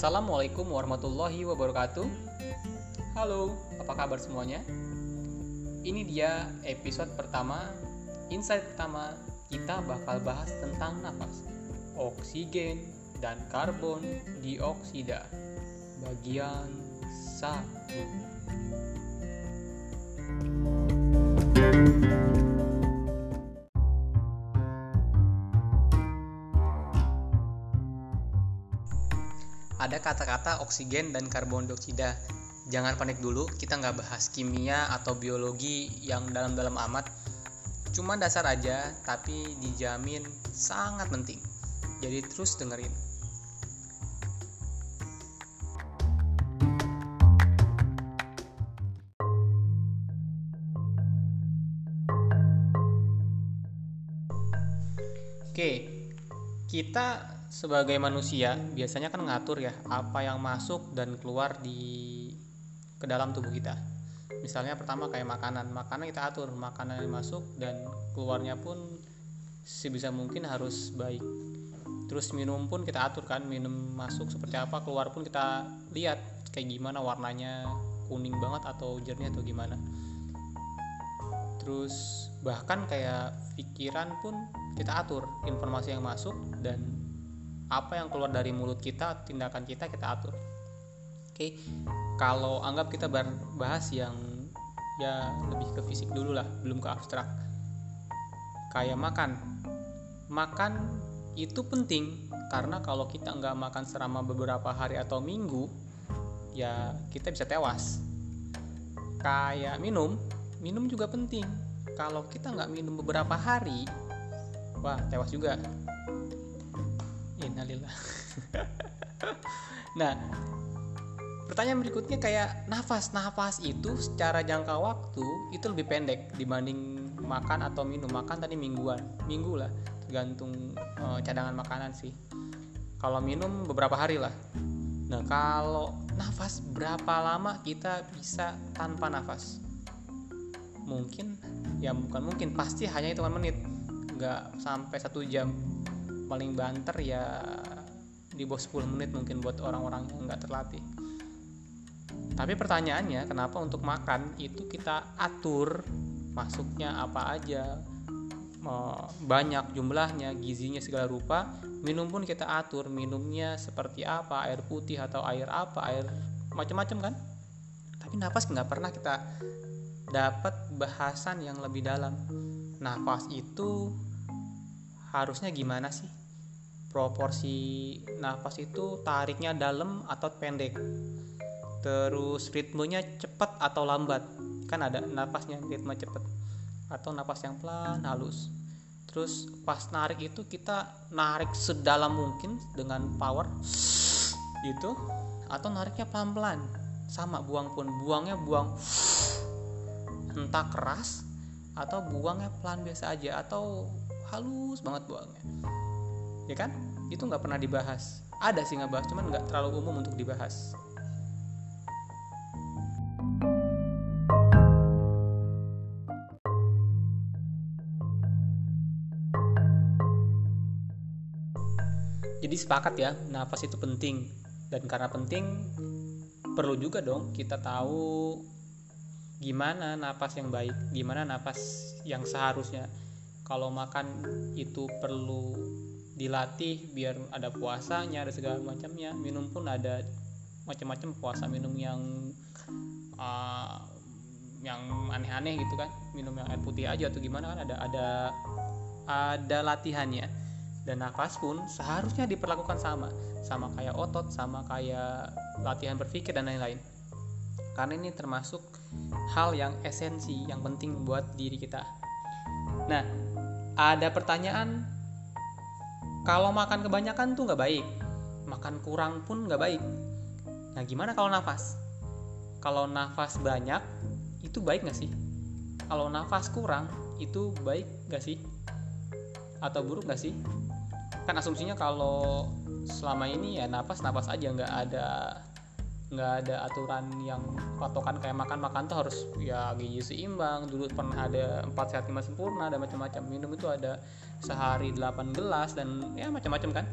Assalamualaikum warahmatullahi wabarakatuh. Halo, apa kabar semuanya? Ini dia episode pertama, insight pertama. Kita bakal bahas tentang nafas, oksigen, dan karbon dioksida. Bagian 1. Ada kata-kata oksigen dan karbon dioksida. Jangan panik dulu, kita nggak bahas kimia atau biologi yang dalam-dalam amat. Cuma dasar aja, tapi dijamin sangat penting. Jadi terus dengerin. Oke, kita sebagai manusia biasanya kan ngatur ya apa yang masuk dan keluar di ke dalam tubuh kita. Misalnya pertama kayak makanan, makanan kita atur makanan yang masuk dan keluarnya pun sebisa mungkin harus baik. Terus minum pun kita atur kan, minum masuk seperti apa, keluar pun kita lihat kayak gimana warnanya, kuning banget atau jernih atau gimana. Terus bahkan kayak pikiran pun kita atur informasi yang masuk dan apa yang keluar dari mulut kita tindakan kita kita atur. Oke kalau anggap kita bahas yang ya lebih ke fisik dulu lah belum ke abstrak. Kayak makan. Makan itu penting karena kalau kita nggak makan selama beberapa hari atau minggu ya kita bisa tewas. Kayak minum minum juga penting. Kalau kita nggak minum beberapa hari wah tewas juga innalillah nah pertanyaan berikutnya kayak nafas. Nafas itu secara jangka waktu itu lebih pendek dibanding makan atau minum. Makan tadi mingguan. Minggu lah tergantung uh, cadangan makanan sih. Kalau minum beberapa hari lah. Nah kalau nafas berapa lama kita bisa tanpa nafas? Mungkin ya bukan mungkin pasti hanya hitungan menit. Nggak sampai satu jam paling banter ya di bawah 10 menit mungkin buat orang-orang yang nggak terlatih. Tapi pertanyaannya kenapa untuk makan itu kita atur masuknya apa aja banyak jumlahnya gizinya segala rupa minum pun kita atur minumnya seperti apa air putih atau air apa air macam-macam kan? Tapi nafas nggak pernah kita dapat bahasan yang lebih dalam. Nafas itu harusnya gimana sih proporsi nafas itu tariknya dalam atau pendek. Terus ritmenya cepat atau lambat. Kan ada nafasnya ritme cepat. Atau nafas yang pelan halus. Terus pas narik itu kita narik sedalam mungkin dengan power gitu atau nariknya pelan-pelan. Sama buang pun. Buangnya buang entah keras atau buangnya pelan biasa aja atau halus banget buangnya ya kan? Itu nggak pernah dibahas. Ada sih nggak bahas cuman nggak terlalu umum untuk dibahas. Jadi sepakat ya nafas itu penting. Dan karena penting perlu juga dong kita tahu gimana nafas yang baik gimana nafas yang seharusnya. Kalau makan itu perlu dilatih biar ada puasanya ada segala macamnya. Minum pun ada macam-macam puasa minum yang uh, yang aneh-aneh gitu kan. Minum yang air putih aja atau gimana kan ada ada ada latihannya. Dan nafas pun seharusnya diperlakukan sama. Sama kayak otot sama kayak latihan berpikir dan lain-lain. Karena ini termasuk hal yang esensi yang penting buat diri kita. Nah ada pertanyaan kalau makan kebanyakan tuh nggak baik. Makan kurang pun nggak baik. Nah gimana kalau nafas? Kalau nafas banyak itu baik nggak sih? Kalau nafas kurang itu baik nggak sih? Atau buruk nggak sih? Kan asumsinya kalau selama ini ya nafas nafas aja nggak ada nggak ada aturan yang patokan kayak makan makan tuh harus ya gizi seimbang. Dulu pernah ada empat sehat lima sempurna ada macam-macam. Minum itu ada sehari 8 gelas dan ya macam-macam kan.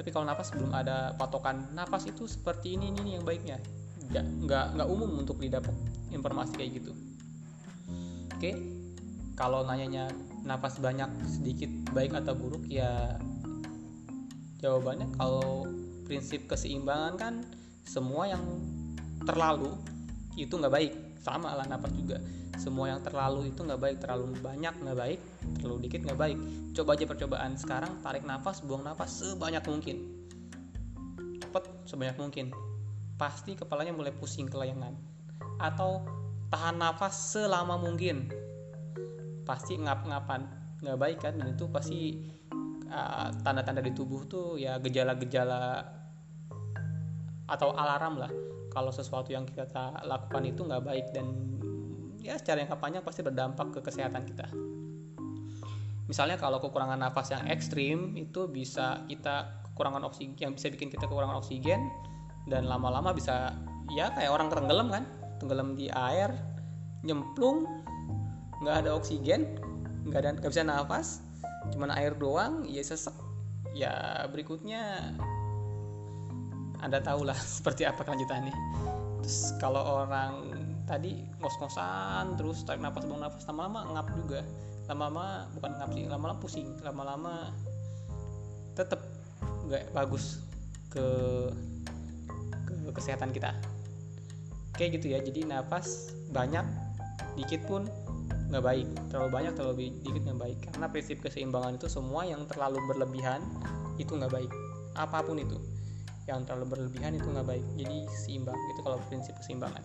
Tapi kalau nafas belum ada patokan nafas itu seperti ini ini, ini yang baiknya. Nggak nggak nggak umum untuk didapat informasi kayak gitu. Oke kalau nanyanya nafas banyak sedikit baik atau buruk ya jawabannya kalau prinsip keseimbangan kan semua yang terlalu itu nggak baik. Sama lah nafas juga. Semua yang terlalu itu nggak baik. Terlalu banyak nggak baik terlalu dikit nggak baik. Coba aja percobaan. Sekarang tarik nafas buang nafas sebanyak mungkin. Cepet sebanyak mungkin. Pasti kepalanya mulai pusing kelayangan. Atau tahan nafas selama mungkin. Pasti ngap-ngapan. Nggak baik kan? Dan itu pasti uh, tanda-tanda uh, di tubuh tuh ya gejala-gejala atau alarm lah. Kalau sesuatu yang kita lakukan itu nggak baik dan ya secara yang panjang pasti berdampak ke kesehatan kita. Misalnya kalau kekurangan nafas yang ekstrim itu bisa kita kekurangan oksigen yang bisa bikin kita kekurangan oksigen dan lama-lama bisa ya kayak orang tenggelam kan. Tenggelam di air nyemplung nggak ada oksigen nggak ada nggak bisa nafas cuman air doang ya sesek. Ya berikutnya anda tahu lah seperti apa kelanjutannya. Terus kalau orang tadi ngos-ngosan terus tarik nafas buang nafas lama-lama ngap juga. Lama-lama bukan ngap sih lama-lama pusing. Lama-lama tetap nggak bagus ke ke kesehatan kita. Kayak gitu ya jadi nafas banyak dikit pun nggak baik. Terlalu banyak terlalu dikit nggak baik. Karena prinsip keseimbangan itu semua yang terlalu berlebihan itu nggak baik. Apa pun itu yang terlalu berlebihan itu nggak baik. Jadi seimbang itu kalau prinsip keseimbangan.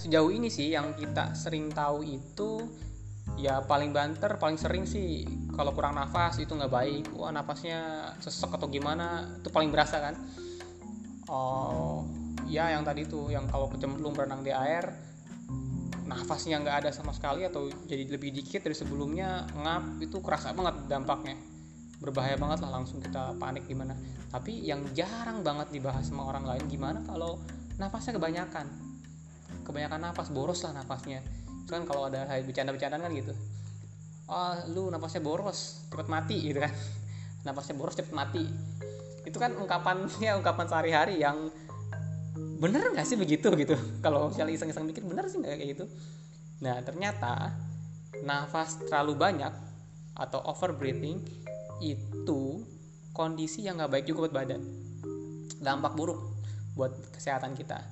Sejauh ini sih yang kita sering tahu itu ya paling banter paling sering sih kalau kurang nafas itu nggak baik. Wah nafasnya sesek atau gimana itu paling berasa kan? Oh ya yang tadi tuh yang kalau kecemplung berenang di air nafasnya nggak ada sama sekali atau jadi lebih dikit dari sebelumnya ngap itu kerasa banget dampaknya berbahaya banget lah langsung kita panik gimana. Tapi yang jarang banget dibahas sama orang lain gimana kalau nafasnya kebanyakan? Kebanyakan nafas boros lah nafasnya kan kalau ada bercanda-bercandaan kan gitu. Oh lu nafasnya boros cepet mati gitu kan. Nafasnya boros cepet mati. Itu kan ungkapannya ungkapan sehari-hari yang bener nggak sih begitu gitu? Kalau misalnya iseng-iseng mikir bener sih nggak kayak gitu? Nah ternyata nafas terlalu banyak atau over breathing itu kondisi yang nggak baik juga buat badan. Dampak buruk buat kesehatan kita.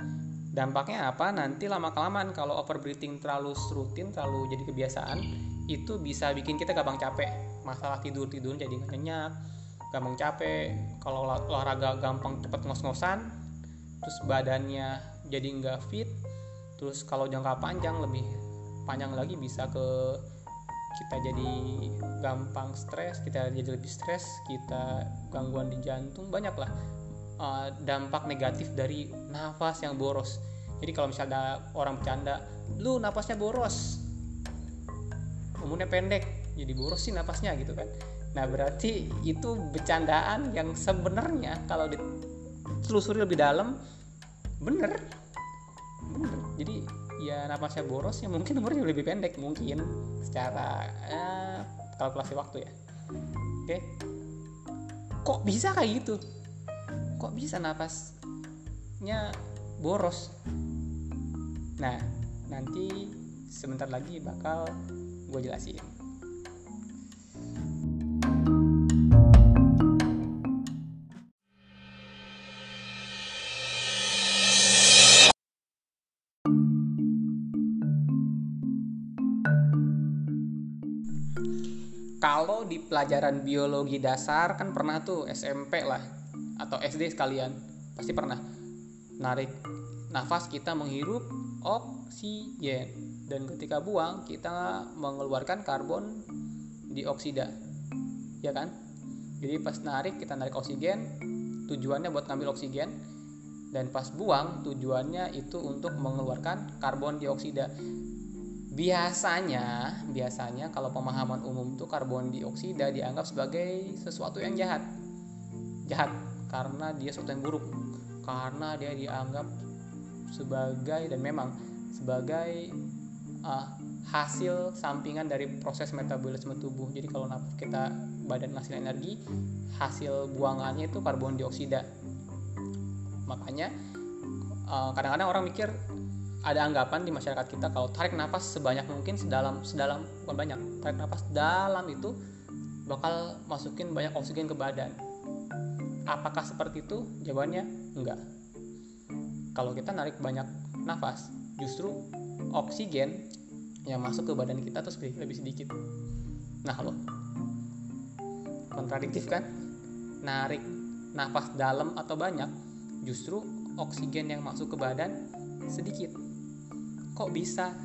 Dampaknya apa? Nanti lama kelamaan kalau overbreathing terlalu rutin terlalu jadi kebiasaan itu bisa bikin kita gampang capek. Masalah tidur tidur jadi nyenyak gampang capek. Kalau olahraga gampang cepet ngos-ngosan terus badannya jadi nggak fit terus kalau jangka panjang lebih panjang lagi bisa ke kita jadi gampang stres kita jadi lebih stres kita gangguan di jantung banyak lah uh, dampak negatif dari nafas yang boros. Jadi kalau misalnya ada orang bercanda lu nafasnya boros umurnya pendek jadi boros sih nafasnya gitu kan. Nah berarti itu bercandaan yang sebenarnya kalau ditelusuri lebih dalam bener. Bener. Jadi ya napasnya boros ya mungkin umurnya lebih pendek mungkin. Secara eh, kalkulasi waktu ya. Oke. Kok bisa kayak gitu? Kok bisa napasnya boros? Nah nanti sebentar lagi bakal gue jelasin kalau di pelajaran biologi dasar kan pernah tuh SMP lah atau SD sekalian pasti pernah. Narik nafas kita menghirup oksigen. Dan ketika buang kita mengeluarkan karbon dioksida. Ya kan? Jadi pas narik kita narik oksigen tujuannya buat ngambil oksigen. Dan pas buang tujuannya itu untuk mengeluarkan karbon dioksida biasanya biasanya kalau pemahaman umum itu karbon dioksida dianggap sebagai sesuatu yang jahat. Jahat karena dia sesuatu yang buruk. Karena dia dianggap sebagai dan memang sebagai uh, hasil sampingan dari proses metabolisme tubuh. Jadi kalau kita badan ngasih energi hasil buangannya itu karbon dioksida. Makanya eh, kadang-kadang orang mikir ada anggapan di masyarakat kita kalau tarik nafas sebanyak mungkin sedalam sedalam bukan banyak tarik nafas dalam itu bakal masukin banyak oksigen ke badan. Apakah seperti itu? Jawabannya enggak. Kalau kita narik banyak nafas justru oksigen yang masuk ke badan kita terus lebih sedikit. Nah lo kontradiktif kan? Narik nafas dalam atau banyak justru oksigen yang masuk ke badan sedikit kok bisa?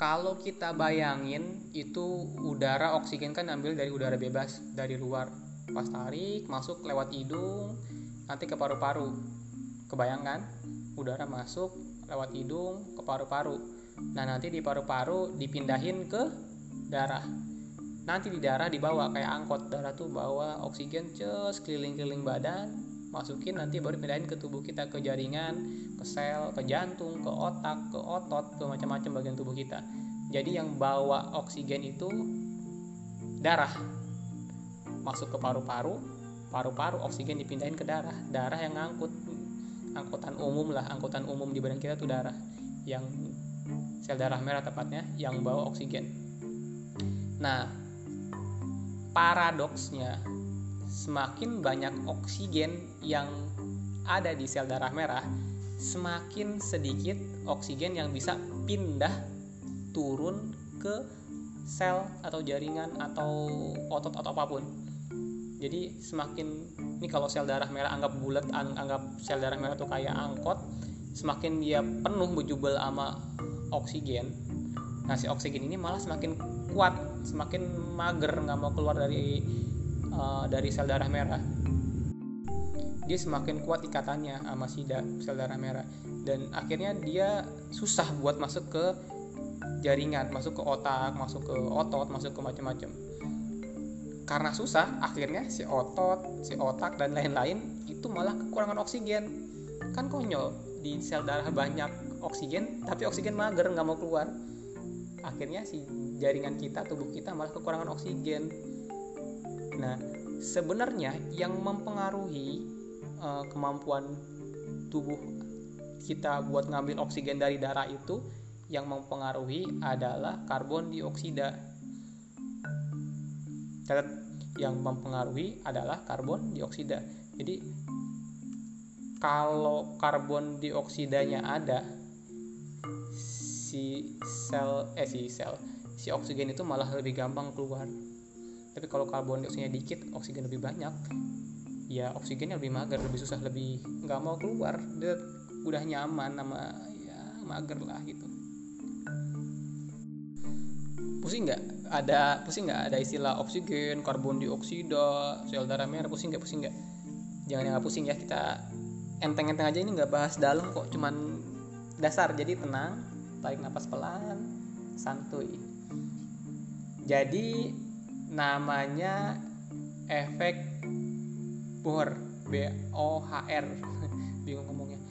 Kalau kita bayangin itu udara oksigen kan ambil dari udara bebas dari luar. Pas tarik masuk lewat hidung nanti ke paru-paru. Kebayangkan udara masuk lewat hidung ke paru-paru. Nah nanti di paru-paru dipindahin ke darah nanti di darah dibawa kayak angkot darah tuh bawa oksigen cus keliling-keliling badan masukin nanti baru pindahin ke tubuh kita ke jaringan ke sel ke jantung ke otak ke otot ke macam-macam bagian tubuh kita. Jadi yang bawa oksigen itu darah. Masuk ke paru-paru paru-paru oksigen dipindahin ke darah. Darah yang ngangkut. Angkutan umum lah angkutan umum di badan kita tuh darah. Yang sel darah merah tepatnya yang bawa oksigen. Nah paradoksnya semakin banyak oksigen yang ada di sel darah merah semakin sedikit oksigen yang bisa pindah turun ke sel atau jaringan atau otot atau apa pun. Jadi semakin ini kalau sel darah merah anggap bulat anggap sel darah merah itu kayak angkot semakin dia penuh berjubel sama oksigen nah si oksigen ini malah semakin kuat semakin mager nggak mau keluar dari uh, dari sel darah merah. Dia semakin kuat ikatannya sama si sel darah merah. Dan akhirnya dia susah buat masuk ke jaringan masuk ke otak masuk ke otot masuk ke macam-macam karena susah akhirnya si otot si otak dan lain-lain itu malah kekurangan oksigen. Kan konyol di sel darah banyak oksigen tapi oksigen mager nggak mau keluar. Akhirnya si jaringan kita tubuh kita malah kekurangan oksigen. Nah sebenarnya yang mempengaruhi uh, kemampuan tubuh kita buat ngambil oksigen dari darah itu yang mempengaruhi adalah karbon dioksida. Catat yang mempengaruhi adalah karbon dioksida. Jadi kalau karbon dioksidanya ada si sel eh si sel si oksigen itu malah lebih gampang keluar. Tapi kalau karbon dioksida dikit oksigen lebih banyak ya oksigennya lebih mager lebih susah lebih nggak mau keluar. Dia udah nyaman sama ya mager lah gitu. Pusing nggak? Ada pusing nggak? Ada istilah oksigen karbon dioksida sel darah merah pusing nggak? Pusing nggak? Jangan yang pusing ya kita enteng-enteng aja ini nggak bahas dalam kok cuman dasar. Jadi tenang tarik nafas pelan santuy jadi namanya efek Bohr B O H R. Bingung ngomongnya.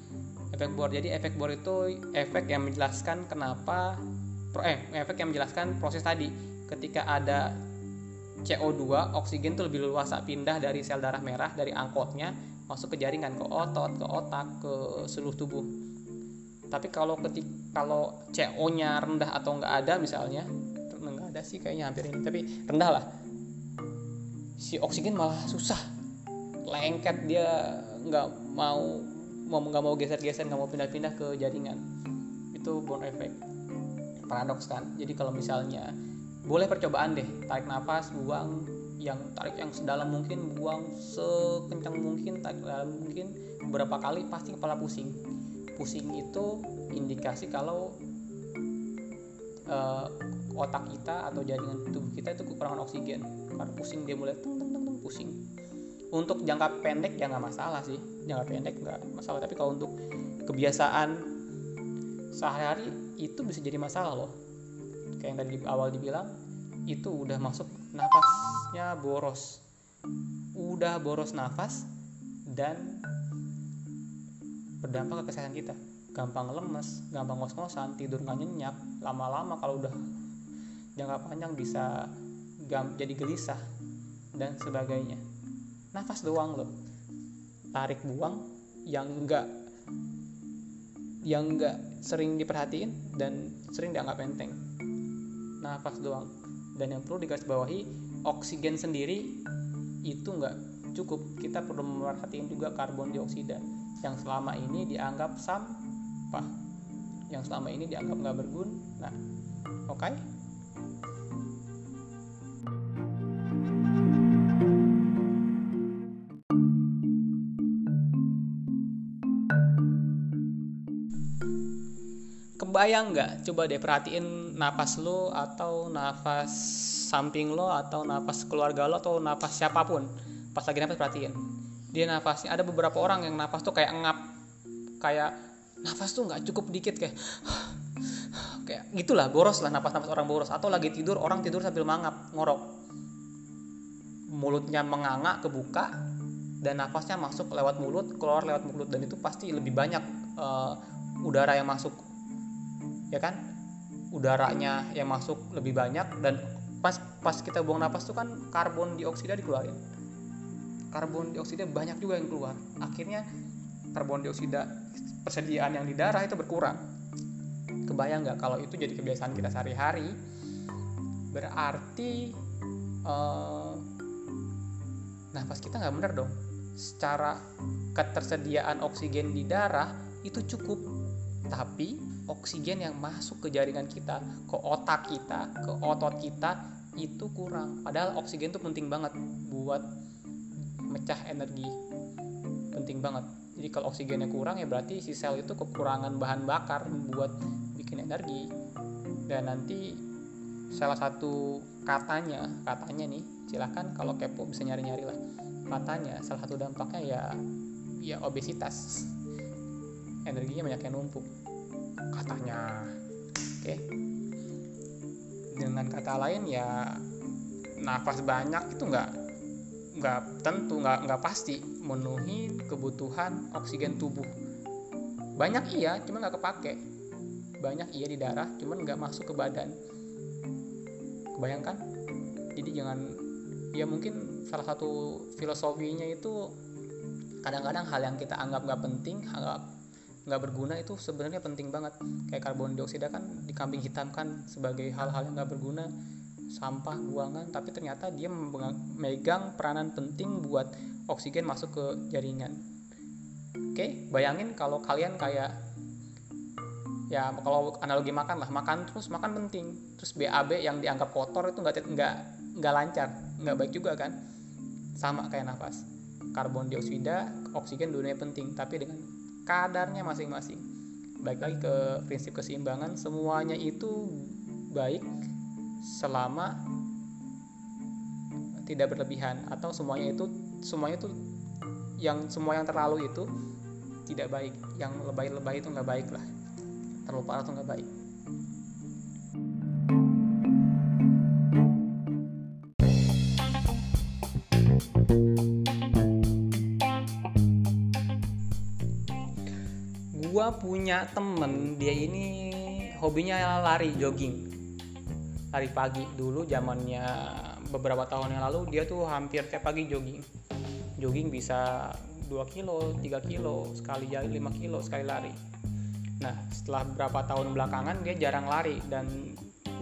Efek Bohr. Jadi efek Bohr itu efek yang menjelaskan kenapa eh efek yang menjelaskan proses tadi. Ketika ada CO2 oksigen itu lebih luasa pindah dari sel darah merah dari angkotnya masuk ke jaringan ke otot ke otak ke seluruh tubuh. Tapi kalau ketik kalau CO-nya rendah atau nggak ada misalnya ada sih kayaknya hampir ini tapi rendah lah. Si oksigen malah susah. Lengket dia nggak mau mau nggak mau geser-geser nggak mau pindah-pindah ke jaringan. Itu bone effect. Paradoks kan? Jadi kalau misalnya boleh percobaan deh. Tarik nafas buang yang tarik yang sedalam mungkin buang sekencang mungkin tarik dalam mungkin beberapa kali pasti kepala pusing. Pusing itu indikasi kalau uh, otak kita atau jaringan tubuh kita itu kekurangan oksigen. Karena pusing dia mulai tung tung tung, tung pusing. Untuk jangka pendek ya nggak masalah sih. Jangka pendek nggak masalah. Tapi kalau untuk kebiasaan sehari-hari itu bisa jadi masalah loh. Kayak yang tadi awal dibilang itu udah masuk nafasnya boros. Udah boros nafas dan berdampak ke kesehatan kita. Gampang lemes gampang ngos-ngosan tidur nggak nyenyak lama-lama kalau udah jangka panjang bisa jadi gelisah dan sebagainya. Nafas doang loh. Tarik buang yang enggak yang enggak sering diperhatiin dan sering dianggap enteng. Nafas doang. Dan yang perlu digarisbawahi oksigen sendiri itu enggak cukup. Kita perlu memperhatikan juga karbon dioksida. Yang selama ini dianggap sampah. Yang selama ini dianggap nggak berguna. Oke? okay? Kebayang nggak? Coba deh perhatiin nafas lo atau nafas samping lo atau nafas keluarga lo atau nafas siapa pun. Pas lagi nafas perhatiin. Dia nafasnya ada beberapa orang yang nafas tuh kayak ngap kayak nafas tuh nggak cukup dikit kayak kayak gitulah boros lah nafas-nafas orang boros. Atau lagi tidur orang tidur sambil mangap ngorok. Mulutnya menganga kebuka dan nafasnya masuk lewat mulut keluar lewat mulut dan itu pasti lebih banyak uh, udara yang masuk ya kan? Udaranya yang masuk lebih banyak dan pas pas kita buang nafas tuh kan karbon dioksida dikeluarin. Karbon dioksida banyak juga yang keluar. Akhirnya karbon dioksida persediaan yang di darah itu berkurang. Kebayang nggak kalau itu jadi kebiasaan kita sehari-hari? Berarti uh, nafas kita nggak bener dong. Secara ketersediaan oksigen di darah itu cukup. Tapi oksigen yang masuk ke jaringan kita ke otak kita ke otot kita itu kurang. Padahal oksigen itu penting banget buat mecah energi. Penting banget. Jadi kalau oksigennya kurang ya berarti si sel itu kekurangan bahan bakar buat bikin energi. Dan nanti salah satu katanya katanya nih silahkan kalau kepo bisa nyari-nyari lah. Katanya salah satu dampaknya ya ya obesitas. Energinya banyak yang numpuk katanya. Oke. Dengan kata lain ya nafas banyak itu enggak nggak tentu nggak nggak pasti memenuhi kebutuhan oksigen tubuh. Banyak iya cuma nggak kepake. Banyak iya di darah cuma nggak masuk ke badan. Kebayangkan? Jadi jangan ya mungkin salah satu filosofinya itu kadang-kadang hal yang kita anggap nggak penting anggap nggak berguna itu sebenarnya penting banget. Kayak karbon dioksida kan dikambing hitamkan sebagai hal-hal yang nggak berguna. Sampah buangan tapi ternyata dia memegang peranan penting buat oksigen masuk ke jaringan. Oke bayangin kalau kalian kayak ya kalau analogi makan lah makan terus makan penting. Terus BAB yang dianggap kotor itu nggak nggak nggak lancar nggak baik juga kan? Sama kayak nafas. Karbon dioksida oksigen dunia penting tapi dengan kadarnya masing-masing. Baik lagi ke prinsip keseimbangan semuanya itu baik selama tidak berlebihan atau semuanya itu semuanya itu yang semua yang terlalu itu tidak baik. Yang lebay-lebay itu nggak baik lah. Terlalu parah itu nggak baik punya temen dia ini hobinya lari jogging. Lari pagi dulu zamannya beberapa tahun yang lalu dia tuh hampir tiap pagi jogging. Jogging bisa 2 kilo 3 kilo sekali jalan 5 kilo sekali lari. Nah setelah beberapa tahun belakangan dia jarang lari dan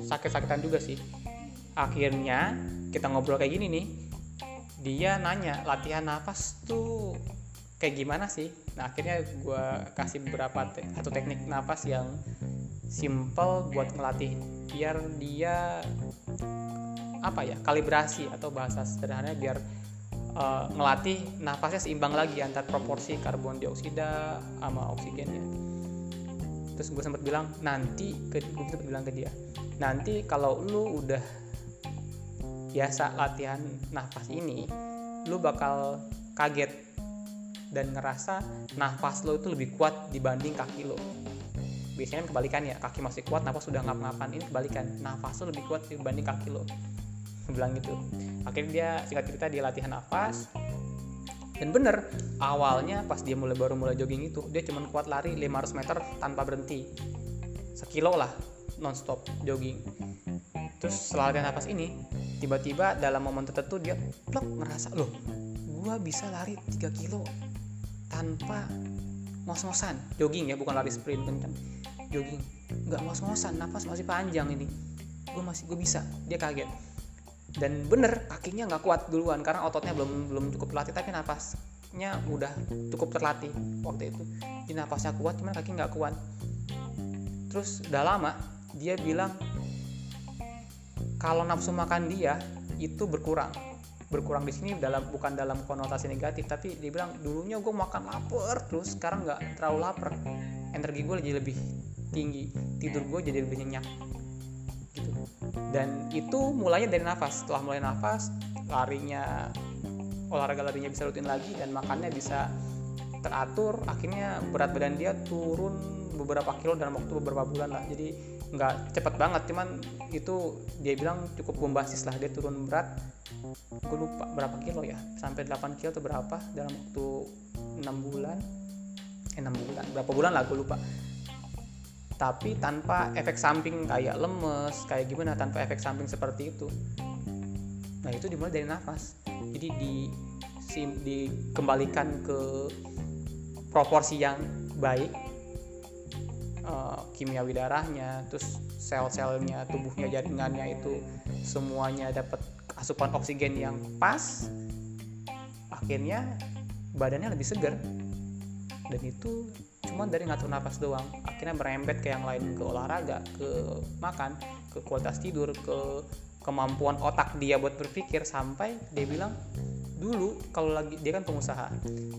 sakit-sakitan juga sih. Akhirnya kita ngobrol kayak gini nih dia nanya latihan nafas tuh kayak gimana sih? Nah akhirnya gue kasih beberapa te satu teknik nafas yang simple buat ngelatih biar dia apa ya kalibrasi atau bahasa sederhananya biar uh, ngelatih nafasnya seimbang lagi antar proporsi karbon dioksida sama oksigennya. Terus gue sempat bilang nanti ke gue sempat bilang ke dia nanti kalau lu udah biasa latihan nafas ini lu bakal kaget dan ngerasa nafas lo itu lebih kuat dibanding kaki lo. Biasanya kan kebalikan ya kaki masih kuat nafas sudah ngap-ngapan ini kebalikan. Nafas lo lebih kuat dibanding kaki lo. Bilang gitu. Akhirnya dia singkat cerita dia latihan nafas. Dan bener awalnya pas dia mulai baru mulai jogging itu dia cuma kuat lari 500 meter tanpa berhenti. Sekilo lah nonstop jogging. Terus setelah latihan nafas ini tiba-tiba dalam momen tertentu dia plok ngerasa loh gua bisa lari 3 kilo tanpa ngos-ngosan jogging ya bukan lari sprint kan jogging. Nggak ngos-ngosan nafas masih panjang ini. Gue masih gue bisa. Dia kaget. Dan bener kakinya nggak kuat duluan karena ototnya belum belum cukup terlatih tapi nafasnya udah cukup terlatih waktu itu. Jadi nafasnya kuat cuman kaki nggak kuat. Terus udah lama dia bilang kalau nafsu makan dia itu berkurang berkurang di sini dalam bukan dalam konotasi negatif tapi dia bilang dulunya gue makan lapar terus sekarang nggak terlalu lapar. Energi gue jadi lebih tinggi tidur gue jadi lebih nyenyak gitu. Dan itu mulainya dari nafas. Setelah mulai nafas larinya olahraga larinya bisa rutin lagi dan makannya bisa teratur. Akhirnya berat badan dia turun beberapa kilo dalam waktu beberapa bulan lah. Jadi nggak cepet banget cuman itu dia bilang cukup bombastis lah dia turun berat. Gue lupa berapa kilo ya sampai 8 kilo atau berapa dalam waktu 6 bulan. Eh 6 bulan berapa bulan lah gue lupa. Tapi tanpa efek samping kayak lemes kayak gimana tanpa efek samping seperti itu. Nah itu dimulai dari nafas. Jadi di dikembalikan ke proporsi yang baik kimiawi darahnya terus sel-selnya tubuhnya jaringannya itu semuanya dapat asupan oksigen yang pas. Akhirnya badannya lebih segar dan itu cuma dari ngatur nafas doang. Akhirnya merembet ke yang lain ke olahraga ke makan ke kualitas tidur ke kemampuan otak dia buat berpikir sampai dia bilang dulu kalau lagi dia kan pengusaha.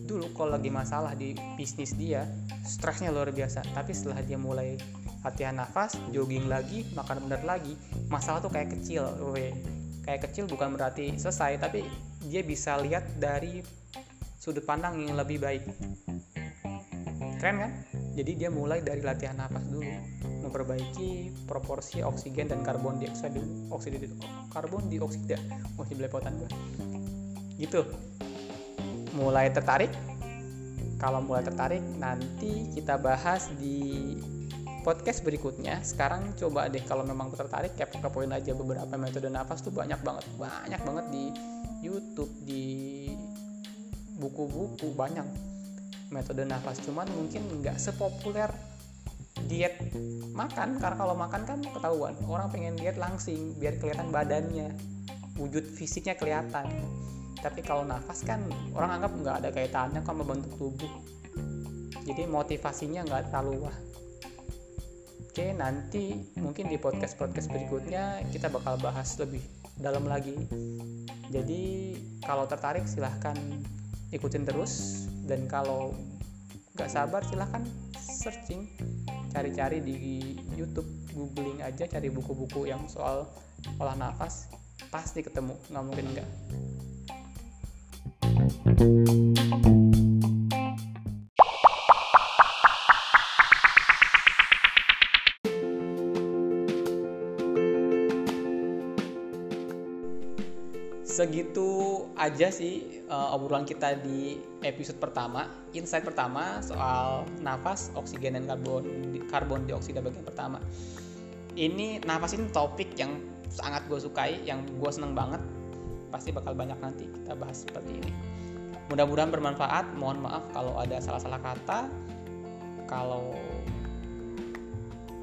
Dulu kalau lagi masalah di bisnis dia stresnya luar biasa. Tapi setelah dia mulai latihan nafas jogging lagi makan bener lagi masalah tuh kayak kecil we. Kayak kecil bukan berarti selesai tapi dia bisa lihat dari sudut pandang yang lebih baik. Keren kan? Jadi dia mulai dari latihan nafas dulu memperbaiki proporsi oksigen dan karbon dioksida oksida karbon dioksida. Masih belepotan gue gitu. Mulai tertarik. Kalau mulai tertarik nanti kita bahas di podcast berikutnya. Sekarang coba deh kalau memang tertarik kepo-kepoin aja beberapa metode nafas tuh banyak banget. Banyak banget di YouTube di buku-buku banyak metode nafas. Cuman mungkin nggak sepopuler diet makan karena kalau makan kan ketahuan orang pengen diet langsing biar kelihatan badannya wujud fisiknya kelihatan tapi kalau nafas kan orang anggap nggak ada kaitannya sama bentuk tubuh. Jadi motivasinya nggak terlalu wah. Oke nanti mungkin di podcast podcast berikutnya kita bakal bahas lebih dalam lagi. Jadi kalau tertarik silahkan ikutin terus. Dan kalau nggak sabar silahkan searching cari-cari di YouTube googling aja cari buku-buku yang soal olah nafas pasti ketemu. Nggak mungkin enggak segitu aja sih uh, obrolan kita di episode pertama, insight pertama soal nafas, oksigen dan karbon karbon dioksida bagian pertama. Ini nafas ini topik yang sangat gue sukai, yang gue seneng banget. Pasti bakal banyak nanti kita bahas seperti ini. Mudah-mudahan bermanfaat. Mohon maaf kalau ada salah-salah kata. Kalau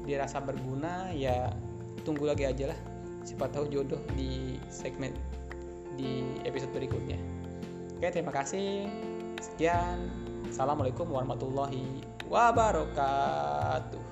dirasa berguna ya tunggu lagi aja lah. Siapa tahu jodoh di segmen di episode berikutnya. Oke, terima kasih. Sekian. Assalamualaikum warahmatullahi wabarakatuh.